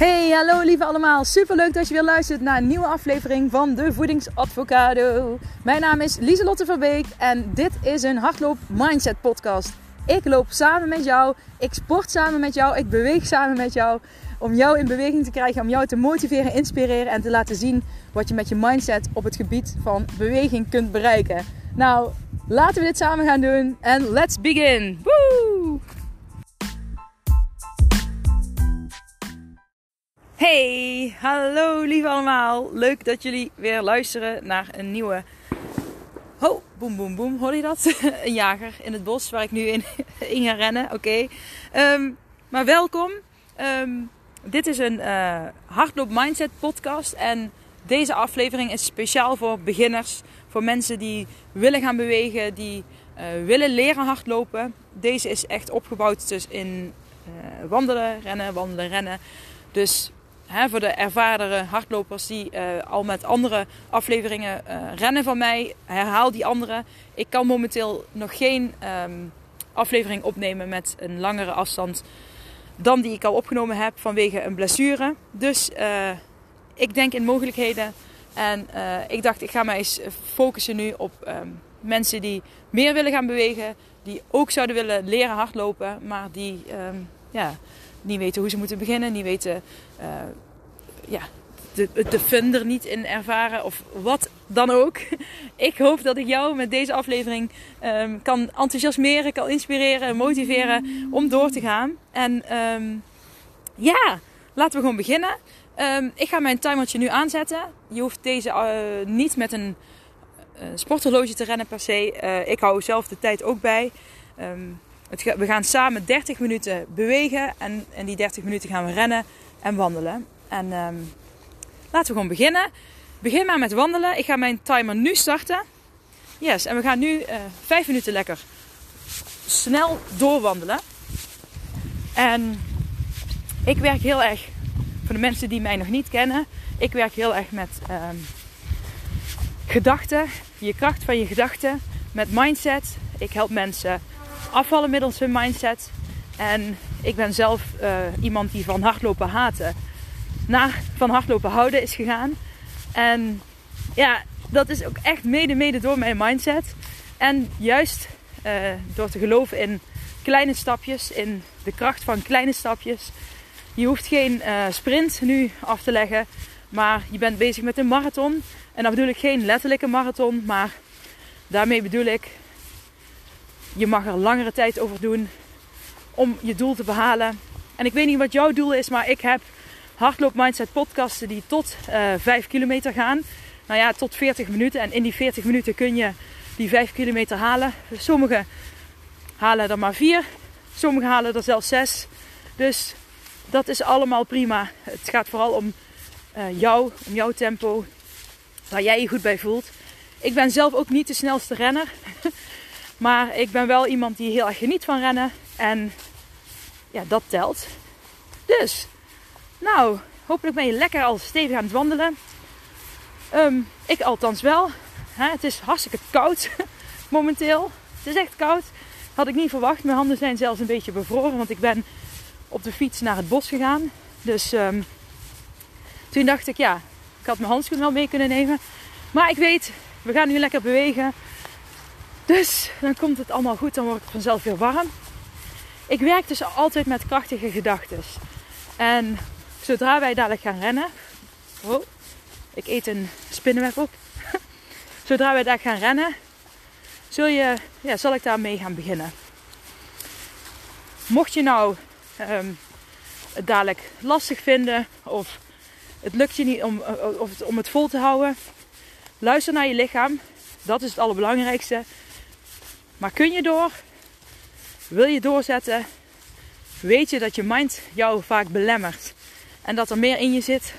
Hey, hallo lieve allemaal. Super leuk dat je weer luistert naar een nieuwe aflevering van de Voedingsadvocado. Mijn naam is Lieselotte Verbeek en dit is een hardloop mindset podcast. Ik loop samen met jou, ik sport samen met jou, ik beweeg samen met jou om jou in beweging te krijgen, om jou te motiveren, inspireren en te laten zien wat je met je mindset op het gebied van beweging kunt bereiken. Nou, laten we dit samen gaan doen en let's begin. Hey, hallo lieve allemaal. Leuk dat jullie weer luisteren naar een nieuwe... Oh, boem boem boem, hoor je dat? een jager in het bos waar ik nu in, in ga rennen. Oké. Ehm, maar welkom. Ehm, dit is een uh, hardloop mindset podcast en deze aflevering is speciaal voor beginners, voor mensen die willen gaan bewegen, die uh, willen leren hardlopen. Deze is echt opgebouwd dus in uh, wandelen, rennen, wandelen, rennen. Dus voor de ervaren hardlopers die al met andere afleveringen rennen van mij, herhaal die andere. Ik kan momenteel nog geen um, aflevering opnemen met een langere afstand dan die ik al opgenomen heb vanwege een blessure. Dus uh, ik denk in mogelijkheden. En ik dacht, ik ga mij eens focussen nu op um, mensen die meer willen gaan bewegen. Die ook zouden willen leren hardlopen, maar die um, ja, niet weten hoe ze moeten beginnen. Niet weten uh, ja, de, de niet in ervaren of wat dan ook. Ik hoop dat ik jou met deze aflevering um, kan enthousiasmeren, kan inspireren en motiveren om door te gaan. En um, ja, laten we gewoon beginnen. Um, ik ga mijn timertje nu aanzetten. Je hoeft deze uh, niet met een uh, sporthorloge te rennen per se. Ik hou zelf de tijd ook bij. We gaan samen 30 minuten bewegen en in die 30 minuten gaan we rennen en wandelen. En Laten we gewoon beginnen. Begin maar met wandelen. Ik ga mijn timer nu starten. Yes, en we gaan nu uh, vijf minuten lekker snel doorwandelen. En ik werk heel erg, voor de mensen die mij nog niet kennen, ik werk heel erg met um, gedachten, je kracht van je gedachten, met mindset. Ik help mensen afvallen middels hun mindset. En ik ben zelf uh, iemand die van hardlopen haten naar van hardlopen houden is gegaan. En ja, dat is ook echt mede, mede door mijn mindset. En juist uh, door te geloven in kleine stapjes, in de kracht van kleine stapjes. Je hoeft geen uh, sprint nu af te leggen, maar je bent bezig met een marathon. En dan bedoel ik geen letterlijke marathon, maar daarmee bedoel ik, je mag er langere tijd over doen om je doel te behalen. En ik weet niet wat jouw doel is, maar ik heb hardloop mindset podcasten die tot uh, eh, 5 kilometer gaan. Nou ja, tot 40 minuten. En in die 40 minuten kun je die 5 kilometer halen. Sommigen halen er maar 4. Sommigen halen er zelfs 6. Dus dat is allemaal prima. Het gaat vooral om uh, jou, om jouw tempo. Waar jij je goed bij voelt. Ik ben zelf ook niet de snelste renner. maar ik ben wel iemand die heel erg geniet van rennen. En ja, dat telt. Dus nou, hopelijk ben je lekker al stevig aan het wandelen. Um, ik althans wel. het is hartstikke koud momenteel. Het is echt koud. Had ik niet verwacht. Mijn handen zijn zelfs een beetje bevroren, want ik ben op de fiets naar het bos gegaan. Dus um, toen dacht ik, ja, ik had mijn handschoen wel mee kunnen nemen. Maar ik weet, we gaan nu lekker bewegen. Dus dan komt het allemaal goed, dan wordt het vanzelf weer warm. Ik werk dus altijd met krachtige gedachten. En zodra wij dadelijk gaan rennen. Oh, ik eet een spinnenweb op. zodra wij daar gaan rennen, zul je, ja, zal ik daarmee gaan beginnen. Mocht je nou um, het dadelijk lastig vinden of het lukt je niet om, of het, om het vol te houden, luister naar je lichaam. Dat is het allerbelangrijkste. Maar kun je door? Wil je doorzetten? Weet je dat je mind jou vaak belemmert en dat er meer in je zit,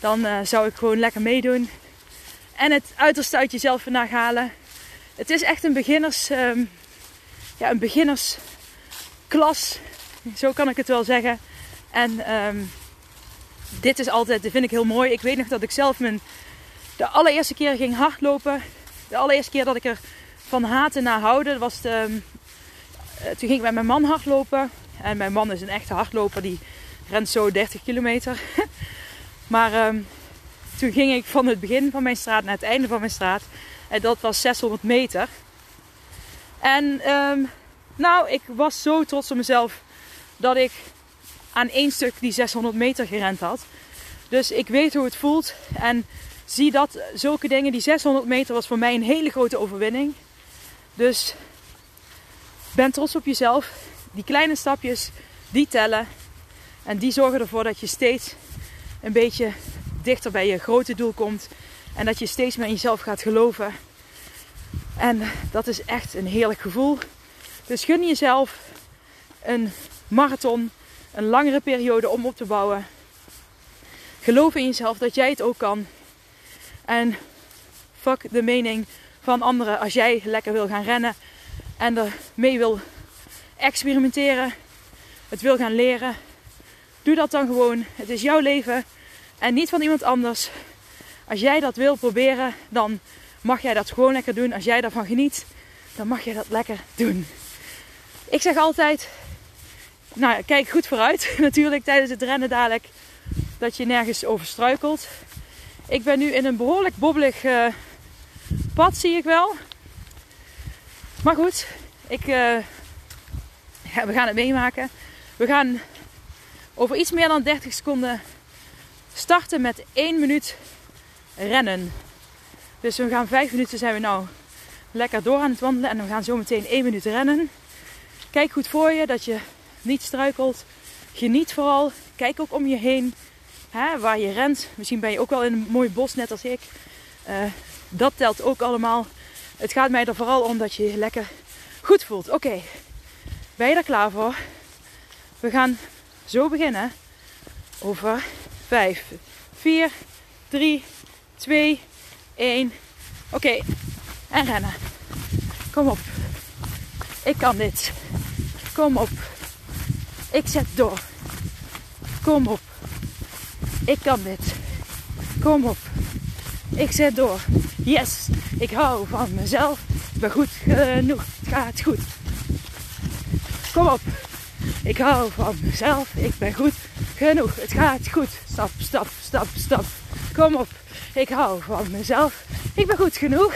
dan uh, zou ik gewoon lekker meedoen. En het uiterste uit jezelf vandaag halen. Het is echt een beginners, um, ja, een beginnersklas. Zo kan ik het wel zeggen. En um, dit is altijd, dat vind ik heel mooi. Ik weet nog dat ik zelf mijn, de allereerste keer ging hardlopen. De allereerste keer dat ik er van haten naar houden, was de, uh, toen ging ik met mijn man hardlopen. En mijn man is een echte hardloper. Die ren zo 30 kilometer. maar ehm, toen ging ik van het begin van mijn straat naar het einde van mijn straat. En dat was 600 meter. En ehm, nou, ik was zo trots op mezelf dat ik aan één stuk die 600 meter gerend had. Dus ik weet hoe het voelt. En zie dat zulke dingen, die 600 meter was voor mij een hele grote overwinning. Dus ben trots op jezelf. Die kleine stapjes, die tellen. En die zorgen ervoor dat je steeds een beetje dichter bij je grote doel komt. En dat je steeds meer in jezelf gaat geloven. En dat is echt een heerlijk gevoel. Dus gun jezelf een marathon, een langere periode om op te bouwen. Geloof in jezelf dat jij het ook kan. En fuck de mening van anderen als jij lekker wil gaan rennen en er mee wil experimenteren, het wil gaan leren. Doe dat dan gewoon. Het is jouw leven en niet van iemand anders. Als jij dat wil proberen, dan mag jij dat gewoon lekker doen. Als jij daarvan geniet, dan mag jij dat lekker doen. Ik zeg altijd, nou kijk goed vooruit natuurlijk tijdens het rennen dadelijk. Dat je nergens over struikelt. Ik ben nu in een behoorlijk bobbelig uh, pad, zie ik wel. Maar goed, ik, uh, ja, we gaan het meemaken. We gaan over iets meer dan 30 seconden starten met 1 minuut rennen. Dus we gaan 5 minuten zijn we nou lekker door aan het wandelen. En we gaan zo meteen 1 minuut rennen. Kijk goed voor je dat je niet struikelt. Geniet vooral. Kijk ook om je heen. Hè, waar je rent. Misschien ben je ook wel in een mooi bos, net als ik. Uh, dat telt ook allemaal. Het gaat mij er vooral om dat je je lekker goed voelt. Oké, ben je er klaar voor? We gaan zo beginnen. Over 5, 4, 3, 2, 1. Oké, en rennen. Kom op. Ik kan dit. Kom op. Ik zet door. Kom op. Ik kan dit. Kom op. Ik zet door. Yes, ik hou van mezelf. Ik ben goed genoeg. Het gaat goed. Kom op. Ik hou van mezelf. Ik ben goed genoeg. Het gaat goed. Stap, stap, stap, stap. Kom op. Ik hou van mezelf. Ik ben goed genoeg.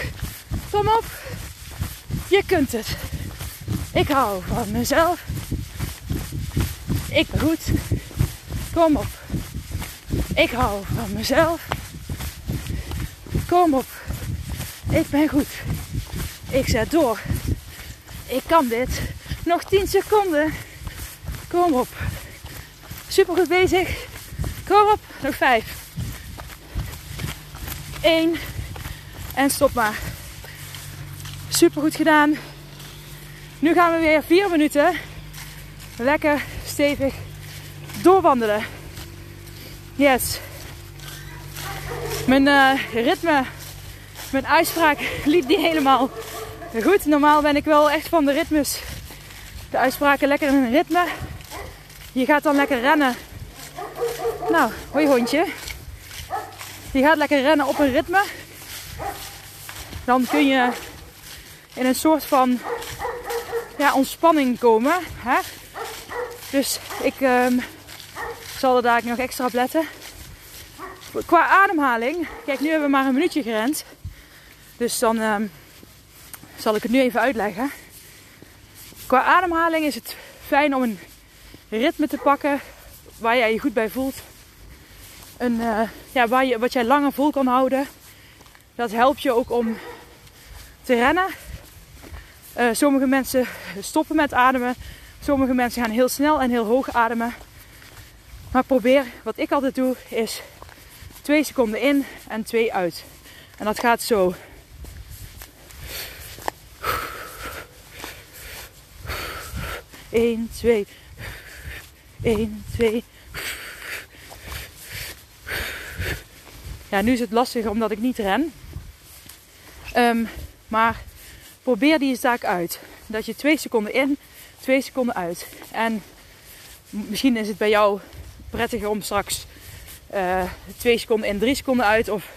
Kom op. Je kunt het. Ik hou van mezelf. Ik ben goed. Kom op. Ik hou van mezelf. Kom op. Ik ben goed. Ik zet door. Ik kan dit. Nog 10 seconden. Kom op. Super goed bezig. Kom op. Nog 5. 1. En stop maar. Super goed gedaan. Nu gaan we weer 4 minuten lekker stevig doorwandelen. Yes. Mijn uh, ritme, mijn uitspraak liep niet helemaal goed. Normaal ben ik wel echt van de ritmes. De uitspraken lekker in een ritme. Je gaat dan lekker rennen. Nou, hoi hondje. Je gaat lekker rennen op een ritme. Dan kun je in een soort van ja, ontspanning komen. Hè? Dus ik um, zal er daar nog extra op letten. Qua ademhaling, kijk nu hebben we maar een minuutje gerend. Dus dan um, zal ik het nu even uitleggen. Qua ademhaling is het fijn om een ritme te pakken waar jij je goed bij voelt. Een, uh, ja, waar je, wat jij langer vol kan houden. Dat helpt je ook om te rennen. Uh, sommige mensen stoppen met ademen. Sommige mensen gaan heel snel en heel hoog ademen. Maar probeer, wat ik altijd doe, is 2 seconden in en 2 uit. En dat gaat zo. 1, 2. 1, 2. Ja, nu is het lastig omdat ik niet ren. Um, maar probeer die zaak uit. Dat je 2 seconden in, 2 seconden uit. En misschien is het bij jou prettiger om straks 2 uh, seconden in, 3 seconden uit. Of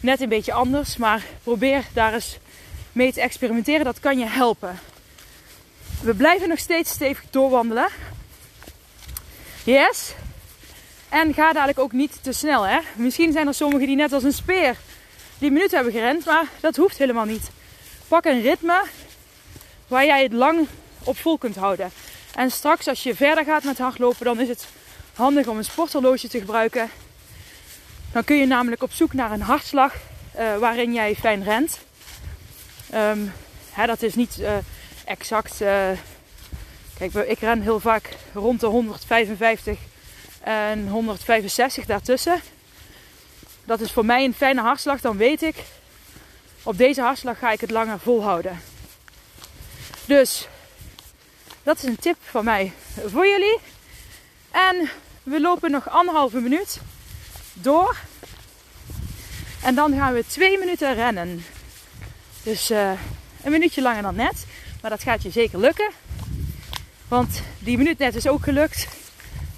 net een beetje anders. Maar probeer daar eens mee te experimenteren. Dat kan je helpen. We blijven nog steeds stevig doorwandelen. Yes. En ga dadelijk ook niet te snel. Hè? Misschien zijn er sommigen die net als een speer die minuten hebben gerend. Maar dat hoeft helemaal niet. Pak een ritme waar jij het lang op vol kunt houden. En straks als je verder gaat met hardlopen, dan is het handig om een sporthorloge te gebruiken. Dan kun je namelijk op zoek naar een hartslag uh, waarin jij fijn rent. Um, hè, dat is niet uh, exact. Uh, kijk, ik ren heel vaak rond de 155 en 165 daartussen. Dat is voor mij een fijne hartslag. Dan weet ik, op deze hartslag ga ik het langer volhouden. Dus dat is een tip van mij voor jullie. En we lopen nog anderhalve minuut door. En dan gaan we twee minuten rennen. Dus uh, een minuutje langer dan net. Maar dat gaat je zeker lukken. Want die minuut net is ook gelukt.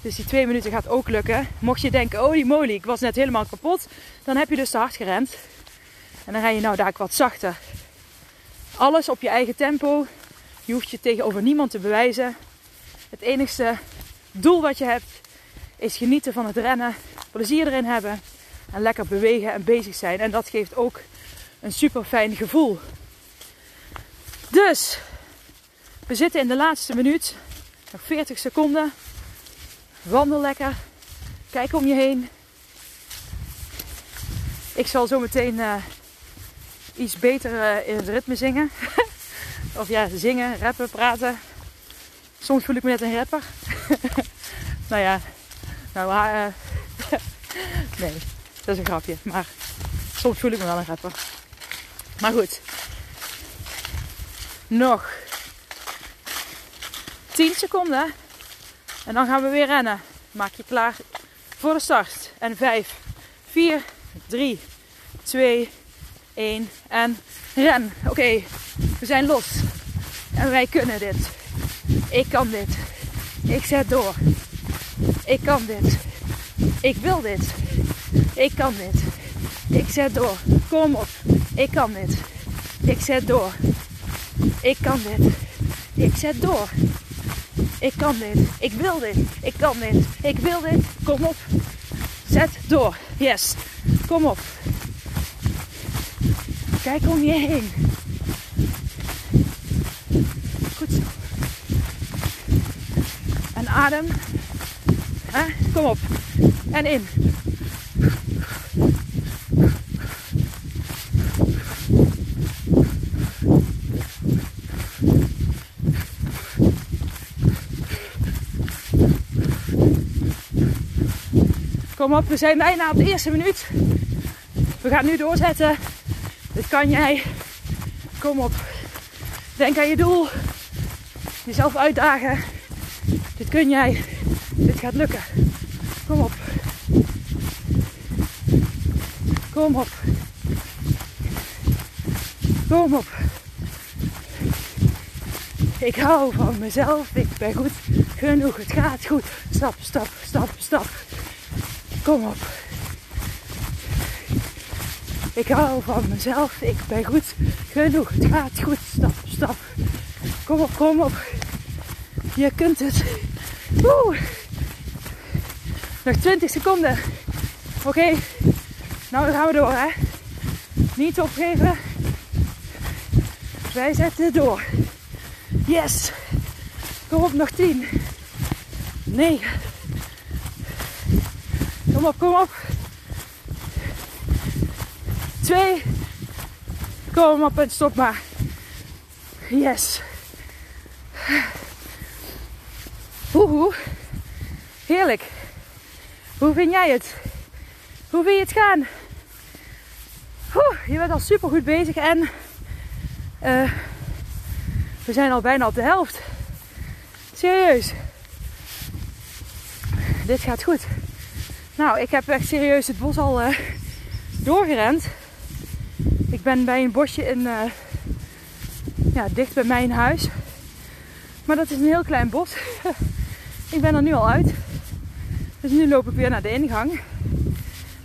Dus die twee minuten gaat ook lukken. Mocht je denken, oh die moly, ik was net helemaal kapot. Dan heb je dus te hard gerend. En dan ren je nou daar wat zachter. Alles op je eigen tempo. Je hoeft je tegenover niemand te bewijzen. Het enigste doel wat je hebt is genieten van het rennen. Plezier erin hebben. En lekker bewegen en bezig zijn. En dat geeft ook een super fijn gevoel. Dus, we zitten in de laatste minuut. Nog 40 seconden. Wandel lekker. Kijk om je heen. Ik zal zo meteen uh, iets beter uh, in het ritme zingen. of ja, zingen, rappen, praten. Soms voel ik me net een rapper. nou ja, nou, uh, nee, dat is een grapje. Maar soms voel ik me wel een rapper. Maar goed. Nog 10 seconden. En dan gaan we weer rennen. Maak je klaar voor de start. En 5, 4, 3, 2, 1 en ren. Oké, we zijn los. En wij kunnen dit. Ik kan dit. Ik zet door. Ik kan dit. Ik wil dit. Ik kan dit. Ik zet door. Kom op. Ik kan dit. Ik zet door. Ik kan dit. Ik zet door. Ik kan dit. Ik wil dit. Ik kan dit. Ik wil dit. Kom op. Zet door. Yes. Kom op. Kijk om je heen. Goed zo. En adem. Kom op. En in. Kom op, we zijn bijna op de eerste minuut. We gaan nu doorzetten. Dit kan jij. Kom op. Denk aan je doel. Jezelf uitdagen. Dit kun jij. Dit gaat lukken. Kom op. Kom op. Kom op. Ik hou van mezelf. Ik ben goed genoeg. Het gaat goed. Stap, stap, stap, stap. Kom op. Ik hou van mezelf. Ik ben goed genoeg. Het gaat goed. Stap, stap. Kom op, kom op. Je kunt het. Woe. Nog 20 seconden. Oké. Nou, dan gaan we door, hè. Niet opgeven. Wij zetten door. Yes. Kom op, nog 10. 9. Kom op, kom op. 2. Kom op en stop maar. Yes. Oeh, heerlijk. Hoe vind jij het? Hoe vind je het gaan? Je bent al super goed bezig en uh, we zijn al bijna op de helft. Serieus. Dit gaat goed. Nou, ik heb echt serieus het bos al uh, doorgerend. Ik ben bij een bosje in, uh, ja, dicht bij mijn huis. Maar dat is een heel klein bos. ik ben er nu al uit. Dus nu loop ik weer naar de ingang.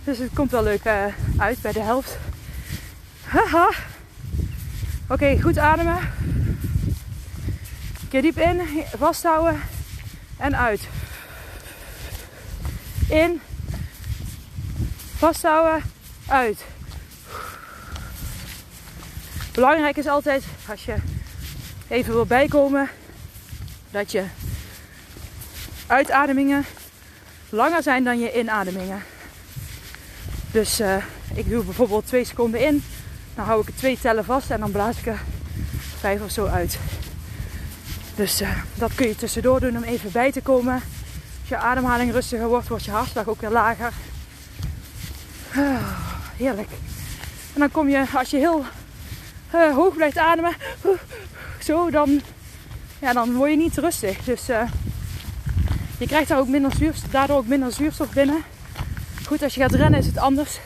Dus het komt wel leuk uit bij de helft. Haha. Oké, goed ademen. Keer diep in, vasthouden en uit. In. Vasthouden. Uit. Belangrijk is altijd als je even wil bijkomen dat je uitademingen langer zijn dan je inademingen. Dus uh, ik doe bijvoorbeeld twee seconden in, dan hou ik er twee tellen vast en dan blaas ik er vijf of zo uit. Dus uh, dat kun je tussendoor doen om even bij te komen. Als je ademhaling rustiger wordt, wordt je hartslag ook weer lager. Oh, heerlijk. En dan kom je, als je heel uh, hoog blijft ademen, zo, dan, ja, dan word je niet rustig. Dus je krijgt daar ook minder zuurstof, daardoor ook minder zuurstof binnen. Goed, als je gaat rennen is het anders.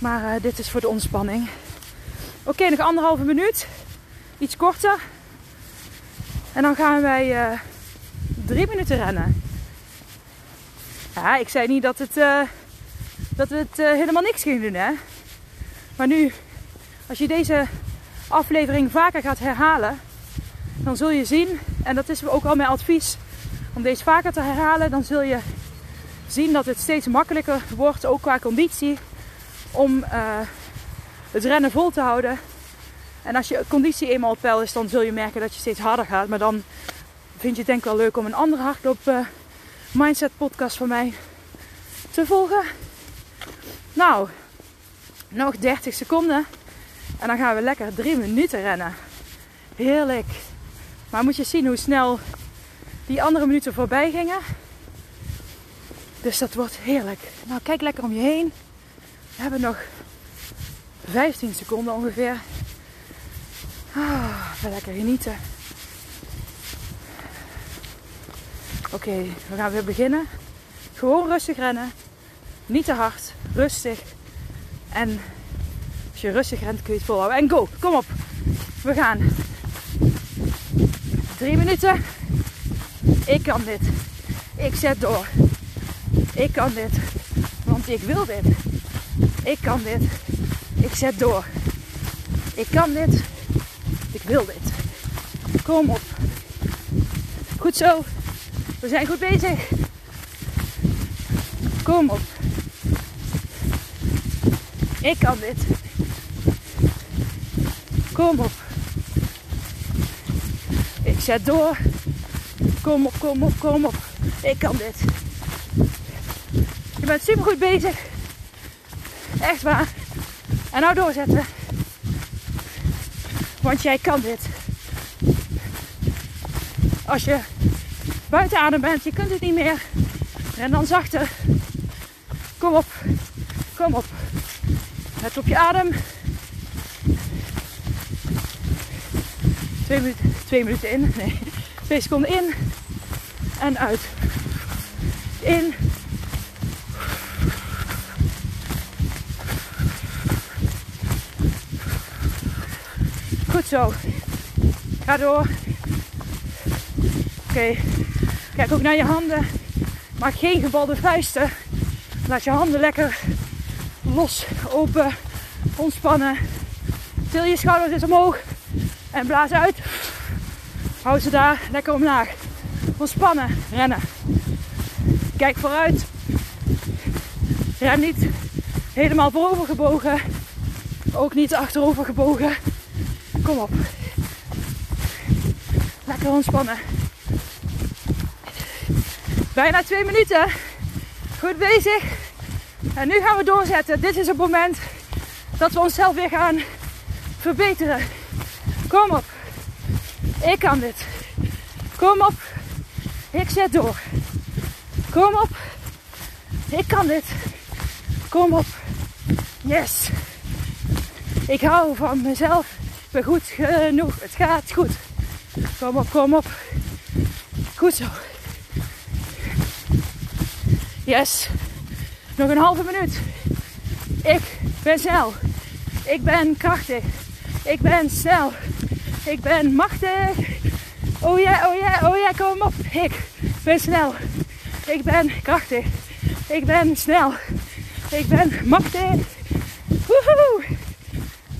Maar uh, dit is voor de ontspanning. Oké, nog anderhalve minuut. Iets korter. En dan gaan wij uh, drie minuten rennen. Ja, ik zei niet dat, het, uh, dat we het helemaal niks gingen doen, hè. Maar nu, als je deze aflevering vaker gaat herhalen, dan zul je zien, en dat is ook al mijn advies, om deze vaker te herhalen, dan zul je zien dat het steeds makkelijker wordt, ook qua conditie, om uh, het rennen vol te houden. En als je conditie eenmaal op peil is, dan zul je merken dat je steeds harder gaat. Maar dan vind je het denk ik wel leuk om een andere hardloop uh, mindset podcast van mij te volgen. Nou, nog 30 seconden. En dan gaan we lekker 3 minuten rennen. Heerlijk. Maar moet je zien hoe snel die andere minuten voorbij gingen. Dus dat wordt heerlijk. Nou, kijk lekker om je heen. Hebben nog 15 seconden ongeveer. Ah, lekker genieten. Oké, we gaan weer beginnen. Gewoon rustig rennen. Niet te hard. Rustig. En als je rustig rent kun je het volhouden. En go, kom op. We gaan. Drie minuten. Ik kan dit. Ik zet door. Ik kan dit. Want ik wil dit. Ik kan dit. Ik zet door. Ik kan dit. Ik wil dit. Kom op. Goed zo. We zijn goed bezig. Kom op. Ik kan dit. Kom op. Ik zet door. Kom op, kom op, kom op. Ik kan dit. Je bent super goed bezig. Echt waar. En nou doorzetten. Want jij kan dit. Als je buiten adem bent, je kunt het niet meer. En dan zachter. Kom op. Kom op. Let op je adem. Twee minuten, twee minuten in. Nee. Twee seconden in en uit. In. Zo. Ga door. Oké. Kijk ook naar je handen. Maak geen gebalde vuisten. Laat je handen lekker los, open, ontspannen. Til je schouders eens omhoog en blaas uit. Hou ze daar lekker omlaag. Ontspannen, rennen. Kijk vooruit. Ren niet helemaal voorover gebogen. Ook niet achterover gebogen. Kom op. Lekker ontspannen. Bijna twee minuten. Goed bezig. En nu gaan we doorzetten. Dit is het moment dat we onszelf weer gaan verbeteren. Kom op. Ik kan dit. Kom op. Ik zet door. Kom op. Ik kan dit. Kom op. Yes. Ik hou van mezelf. Ben goed genoeg. Het gaat goed. Kom op, kom op. Goed zo. Yes. Nog een halve minuut. Ik ben snel. Ik ben krachtig. Ik ben snel. Ik ben machtig. Oh ja, oh ja, oh ja, kom op. Ik ben snel. Ik ben krachtig. Ik ben snel. Ik ben machtig. Woehoe.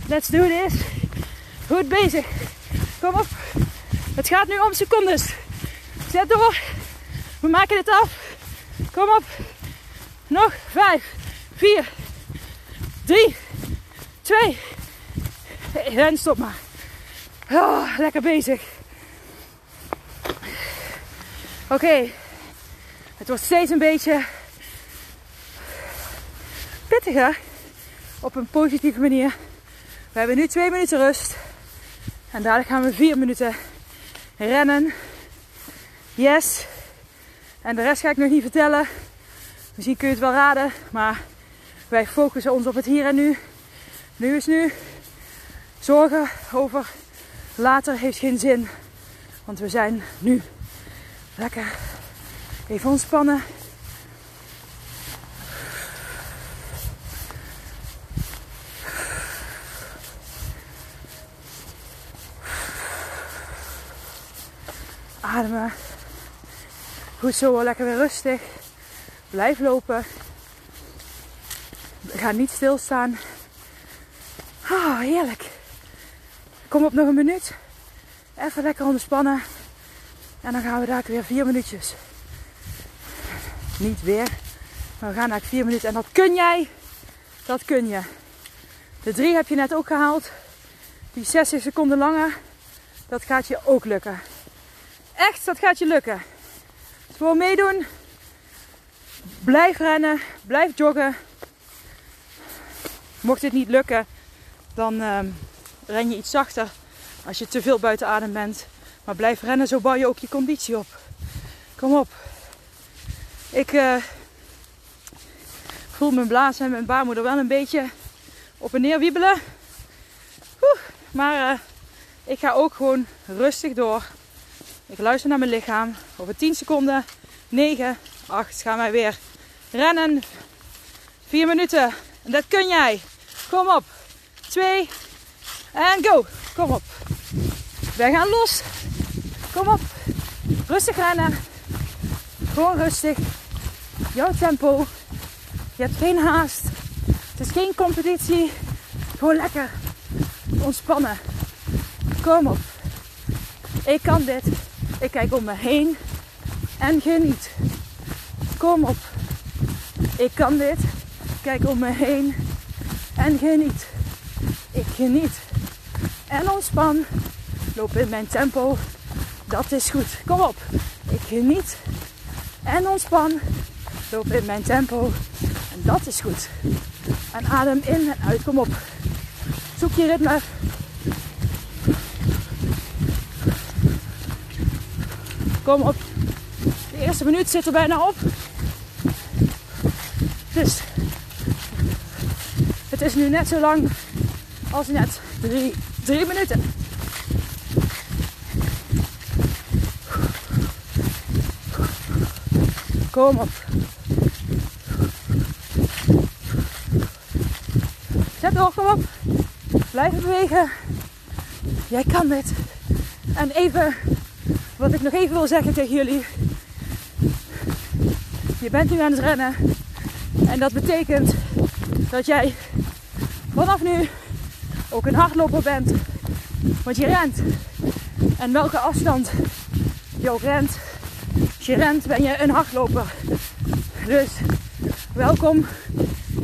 Let's do this. Goed bezig. Kom op. Het gaat nu om secondes. Zet door. We maken dit af. Kom op. Nog 5, 4, 3, 2, en stop maar. Oh, lekker bezig. Oké, het wordt steeds een beetje pittiger op een positieve manier. We hebben nu twee minuten rust. En dadelijk gaan we vier minuten rennen. Yes. En de rest ga ik nog niet vertellen. Misschien kun je het wel raden. Maar wij focussen ons op het hier en nu. Nu is nu. Zorgen over later heeft geen zin. Want we zijn nu lekker even ontspannen. Ademen. Goed zo, lekker weer rustig. Blijf lopen. Ga niet stilstaan. Ah, heerlijk. Kom op nog een minuut. Even lekker ontspannen. En dan gaan we daar weer vier minuutjes. Niet weer. Maar we gaan naar vier minuten. En dat kun jij. Dat kun je. De drie heb je net ook gehaald. Die 60 seconden langer. Dat gaat je ook lukken. Echt, dat gaat je lukken. Dus gewoon meedoen. Blijf rennen. Blijf joggen. Mocht dit niet lukken, dan ehm, ren je iets zachter als je te veel buiten adem bent. Maar blijf rennen, zo bouw je ook je conditie op. Kom op. Ik uh, voel mijn blaas en mijn baarmoeder wel een beetje op en neer wiebelen. maar uh, ik ga ook gewoon rustig door. Ik luister naar mijn lichaam. Over 10 seconden, 9, 8 gaan wij weer rennen. 4 minuten. En dat kun jij. Kom op. 2 en go. Kom op. Wij gaan los. Kom op. Rustig rennen. Gewoon rustig. Jouw tempo. Je hebt geen haast. Het is geen competitie. Gewoon lekker ontspannen. Kom op. Ik kan dit. Ik kijk om me heen en geniet. Kom op. Ik kan dit. Kijk om me heen en geniet. Ik geniet. En ontspan. Loop in mijn tempo. Dat is goed. Kom op. Ik geniet. En ontspan. Loop in mijn tempo. En dat is goed. En adem in en uit. Kom op. Zoek je ritme. Kom op. De eerste minuut zit er bijna op. Dus het is nu net zo lang als net drie, drie minuten. Kom op. Zet door, kom op. Blijf bewegen. Jij kan dit. En even wat ik nog even wil zeggen tegen jullie. Je bent nu aan het rennen. En dat betekent dat jij vanaf nu ook een hardloper bent. Want je rent. En welke afstand je ook rent. Als je rent ben je een hardloper. Dus welkom.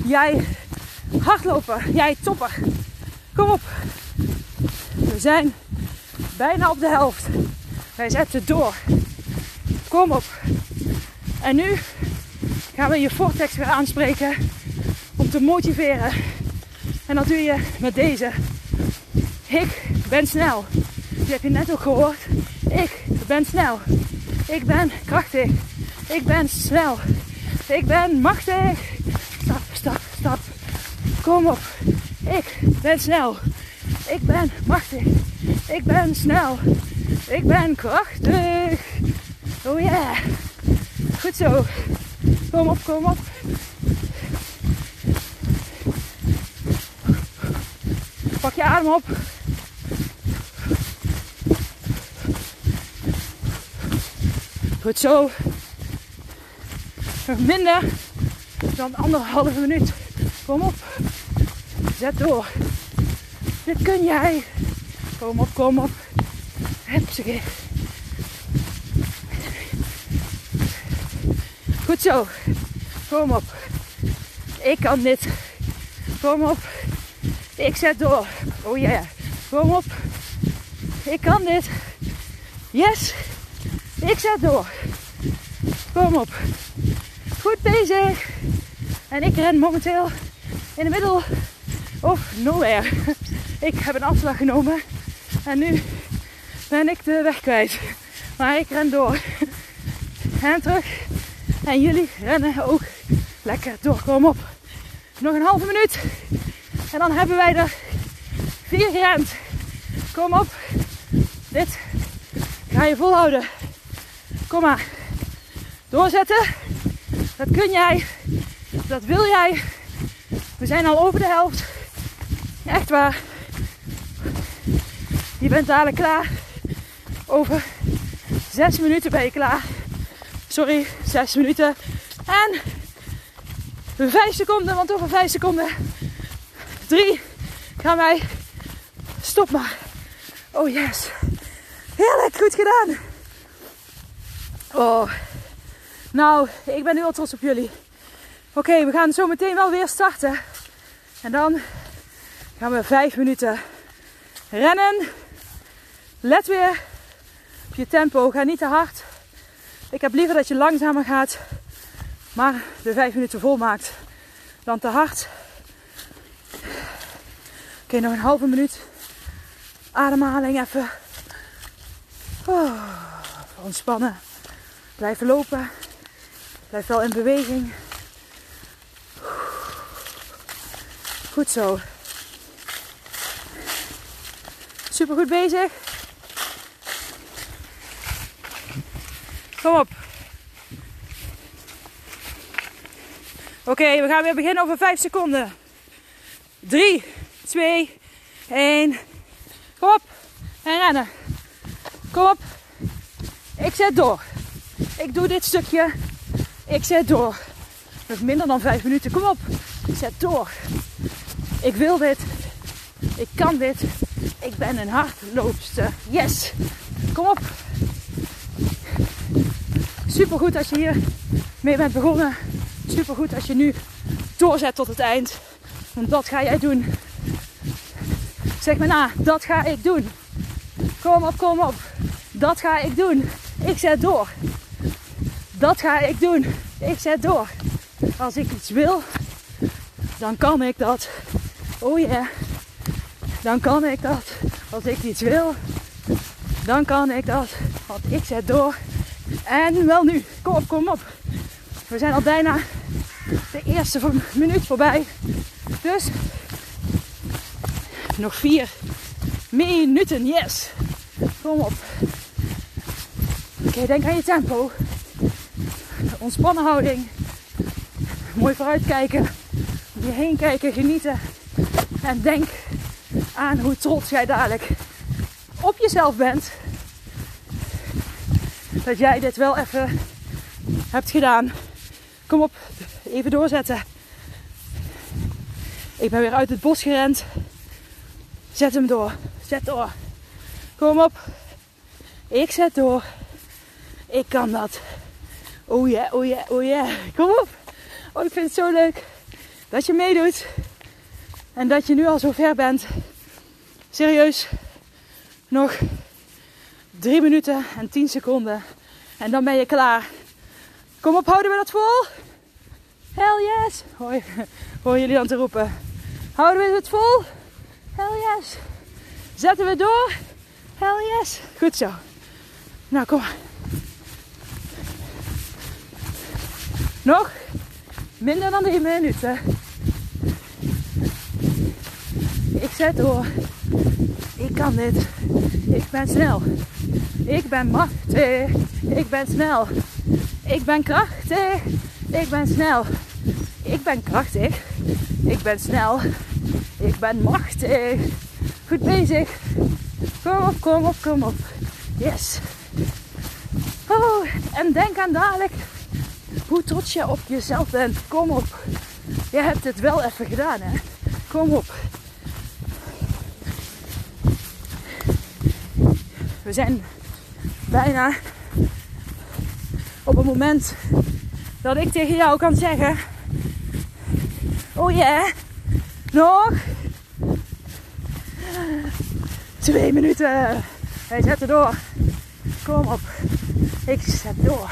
Jij hardloper. Jij topper. Kom op. We zijn bijna op de helft. Wij zetten door. Kom op. En nu gaan we je vortex weer aanspreken om te motiveren. En dat doe je met deze. Ik ben snel. Die heb je net ook gehoord. Ik ben snel. Ik ben krachtig. Ik ben snel. Ik ben machtig. Stap, stap, stap. Kom op. Ik ben snel. Ik ben machtig. Ik ben snel. Ik ben krachtig. Oh yeah. Goed zo. Kom op, kom op. Pak je adem op. Goed zo. Nog minder dan anderhalve minuut. Kom op. Zet door. Dit kun jij. Kom op, kom op. Goed zo. Kom op. Ik kan dit. Kom op. Ik zet door. Oh ja. Kom op. Ik kan dit. Yes. Ik zet door. Kom op. Goed bezig. En ik ren momenteel in de middel of nowhere. Ik heb een afslag genomen. En nu ben ik de weg kwijt. Maar ik ren door. En terug. En jullie rennen ook lekker door. Kom op. Nog een halve minuut. En dan hebben wij er vier gerend. Kom op. Dit ga je volhouden. Kom maar. Doorzetten. Dat kun jij. Dat wil jij. We zijn al over de helft. Echt waar. Je bent dadelijk klaar. Over zes minuten ben je klaar. Sorry, zes minuten. En vijf seconden, want over vijf seconden. Drie. Gaan wij. Stop maar. Oh yes. Heerlijk, goed gedaan. Oh. Nou, ik ben nu al trots op jullie. Oké, we gaan zo meteen wel weer starten. En dan gaan we vijf minuten rennen. Let weer op je tempo. Ga niet te hard. Ik heb liever dat je langzamer gaat, maar de vijf minuten vol maakt dan te hard. Oké, nog een halve minuut. Ademhaling even. Oh, ontspannen. Blijven lopen. Blijf wel in beweging. Goed zo. Super goed bezig. Kom op. Oké, we gaan weer beginnen over 5 seconden. 3, 2, 1. Kom op. En rennen. Kom op. Ik zet door. Ik doe dit stukje. Ik zet door. Nog minder dan 5 minuten. Kom op. Ik zet door. Ik wil dit. Ik kan dit. Ik ben een hardloopster. Yes. Kom op. Super goed als je hier mee bent begonnen. Super goed als je nu doorzet tot het eind. Want dat ga jij doen. Zeg maar na, dat ga ik doen. Kom op, kom op. Dat ga ik doen. Ik zet door. Dat ga ik doen. Ik zet door. Als ik iets wil, dan kan ik dat. Oh ja, dan kan ik dat. Als ik iets wil, dan kan ik dat. Want ik zet door. En wel nu, kom op, kom op. We zijn al bijna de eerste minuut voorbij. Dus nog vier minuten, yes. Kom op. Oké, denk aan je tempo. Ontspannen houding. Mooi vooruitkijken. Om je heen kijken, genieten. En denk aan hoe trots jij dadelijk op jezelf bent. Dat jij dit wel even hebt gedaan. Kom op, even doorzetten. Ik ben weer uit het bos gerend. Zet hem door. Zet door. Kom op. Ik zet door. Ik kan dat. Oh ja, yeah, oh ja, yeah, oh ja. Kom op. Oh, ik vind het zo leuk dat je meedoet. En dat je nu al zo ver bent. Serieus. Nog drie minuten en 10 seconden. En dan ben je klaar. Kom op, houden we dat vol? Hell yes. Hoor, hoor jullie dan te roepen. Houden we het vol? Hell yes. Zetten we door? Hell yes. Goed zo. Nou, kom maar. Nog minder dan drie minuten. Ik zet door. Ik kan dit. Ik ben snel. Ik ben machtig. Ik ben snel. Ik ben krachtig. Ik ben snel. Ik ben krachtig. Ik ben snel. Ik ben machtig. Goed bezig. Kom op, kom op, kom op. Yes. Oh, en denk aan dadelijk hoe trots je op jezelf bent. Kom op. Je hebt het wel even gedaan, hè? Kom op. We zijn bijna op het moment dat ik tegen jou kan zeggen: Oh ja. Nog. Twee minuten. Wij zetten door. Kom op. Ik zet door.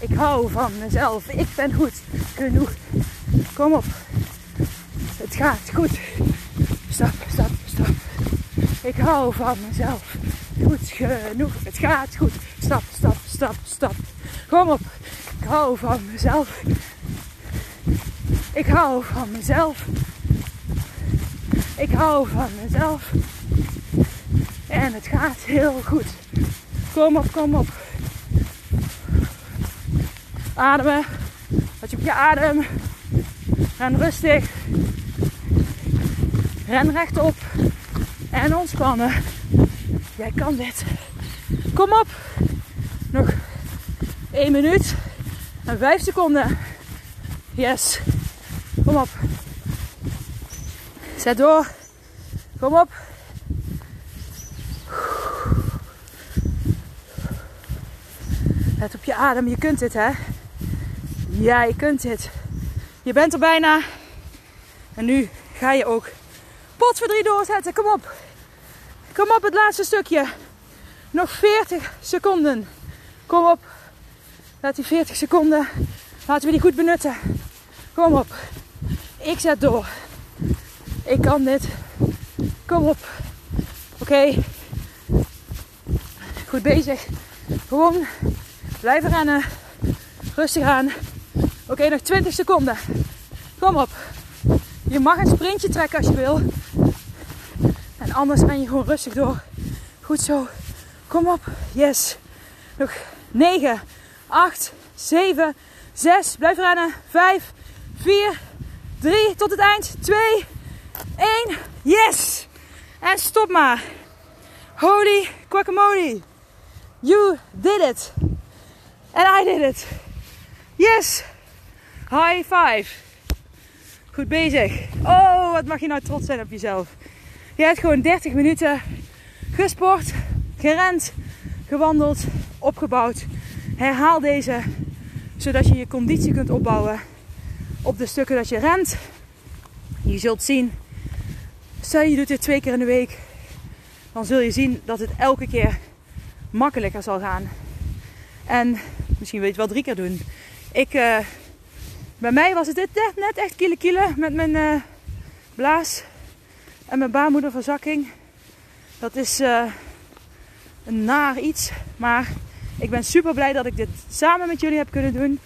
Ik hou van mezelf. Ik ben goed genoeg. Kom op. Het gaat goed. Stap, stap. Ik hou van mezelf. Goed genoeg. Het gaat goed. Stap, stap, stap, stap. Kom op. Ik hou van mezelf. Ik hou van mezelf. Ik hou van mezelf. En het gaat heel goed. Kom op, kom op. Ademen. Let je op je adem. Ren rustig. Ren rechtop. En ontspannen. Jij kan dit. Kom op. Nog 1 minuut en 5 seconden. Yes. Kom op. Zet door. Kom op. Let op je adem. Je kunt dit, hè? Ja, je kunt dit. Je bent er bijna. En nu ga je ook pot voor drie doorzetten. Kom op. Kom op, het laatste stukje. Nog 40 seconden. Kom op. Laat die 40 seconden. Laten we die goed benutten. Kom op. Ik zet door. Ik kan dit. Kom op. Oké. Goed bezig. Gewoon blijven rennen. Rustig aan. Oké, nog 20 seconden. Kom op. Je mag een sprintje trekken als je wil. En anders ren je gewoon rustig door. Goed zo. Kom op. Yes. Nog 9, 8, 7, 6. Blijf rennen. 5, 4, 3. Tot het eind. 2, 1. Yes. En stop maar. Holy guacamole. You did it. And I did it. Yes. High five. Goed bezig. Oh, wat mag je nou trots zijn op jezelf. Je hebt gewoon 30 minuten gesport, gerend, gewandeld, opgebouwd. Herhaal deze, zodat je je conditie kunt opbouwen op de stukken dat je rent. Je zult zien, stel je doet dit twee keer in de week, dan zul je zien dat het elke keer makkelijker zal gaan. En misschien wil je het wel drie keer doen. Ik, uh, bij mij was het dit net echt kiele kiele met mijn uh, blaas en mijn baarmoederverzakking. Dat is uh, een naar iets. Maar ik ben super blij dat ik dit samen met jullie heb kunnen doen.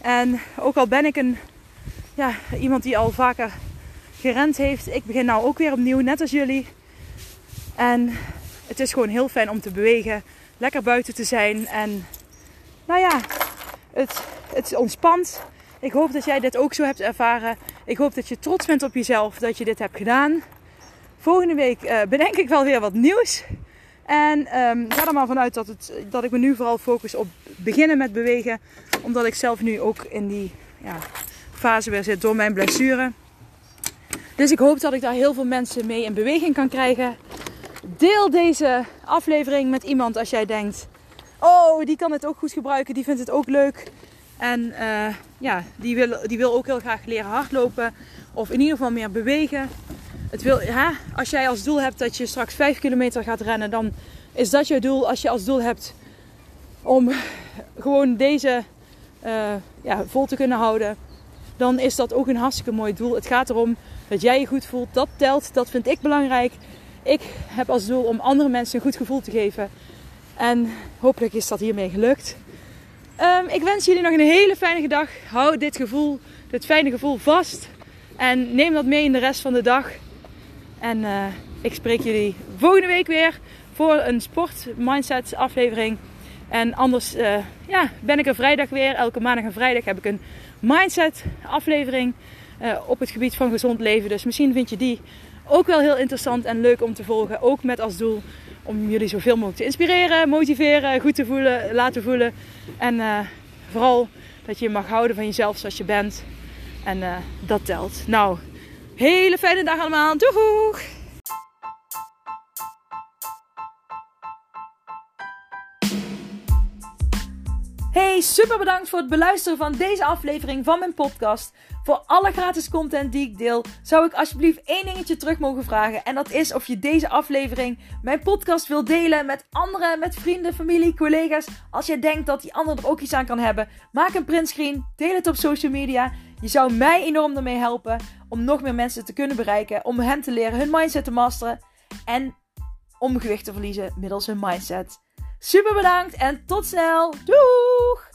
En ook al ben ik een, ja, iemand die al vaker gerend heeft. Ik begin nou ook weer opnieuw, net als jullie. En het is gewoon heel fijn om te bewegen. Lekker buiten te zijn. En nou ja, het, het ontspant. Ik hoop dat jij dit ook zo hebt ervaren. Ik hoop dat je trots bent op jezelf dat je dit hebt gedaan. Volgende week uh, bedenk ik wel weer wat nieuws. En um, ga er maar vanuit dat, het, dat ik me nu vooral focus op beginnen met bewegen. Omdat ik zelf nu ook in die ja, fase weer zit door mijn blessure. Dus ik hoop dat ik daar heel veel mensen mee in beweging kan krijgen. Deel deze aflevering met iemand als jij denkt: Oh, die kan het ook goed gebruiken, die vindt het ook leuk. En uh, ja, die wil, die wil ook heel graag leren hardlopen. Of in ieder geval meer bewegen. Het wil, als jij als doel hebt dat je straks 5 kilometer gaat rennen, dan is dat je doel. Als je als doel hebt om gewoon deze uh, ja, vol te kunnen houden, dan is dat ook een hartstikke mooi doel. Het gaat erom dat jij je goed voelt. Dat telt. Dat vind ik belangrijk. Ik heb als doel om andere mensen een goed gevoel te geven. En hopelijk is dat hiermee gelukt. Um, ik wens jullie nog een hele fijne dag. Hou dit gevoel, dit fijne gevoel vast. En neem dat mee in de rest van de dag. En uh, ik spreek jullie volgende week weer voor een sport mindset aflevering. En anders uh, ja, ben ik er vrijdag weer. Elke maandag en vrijdag heb ik een mindset aflevering uh, op het gebied van gezond leven. Dus misschien vind je die ook wel heel interessant en leuk om te volgen. Ook met als doel om jullie zoveel mogelijk te inspireren, motiveren, goed te voelen, laten voelen. En vooral dat je mag houden van jezelf zoals je bent. En dat telt. Nou, hele fijne dag allemaal. Doeg! Hey, super bedankt voor het beluisteren van deze aflevering van mijn podcast. Voor alle gratis content die ik deel, zou ik alsjeblieft één dingetje terug mogen vragen. En dat is of je deze aflevering, mijn podcast, wil delen met anderen, met vrienden, familie, collega's. Als jij denkt dat die ander er ook iets aan kan hebben, maak een printscreen, deel het op social media. Je zou mij enorm ermee helpen om nog meer mensen te kunnen bereiken, om hen te leren hun mindset te masteren en om gewicht te verliezen middels hun mindset. Super bedankt en tot snel. Doeg!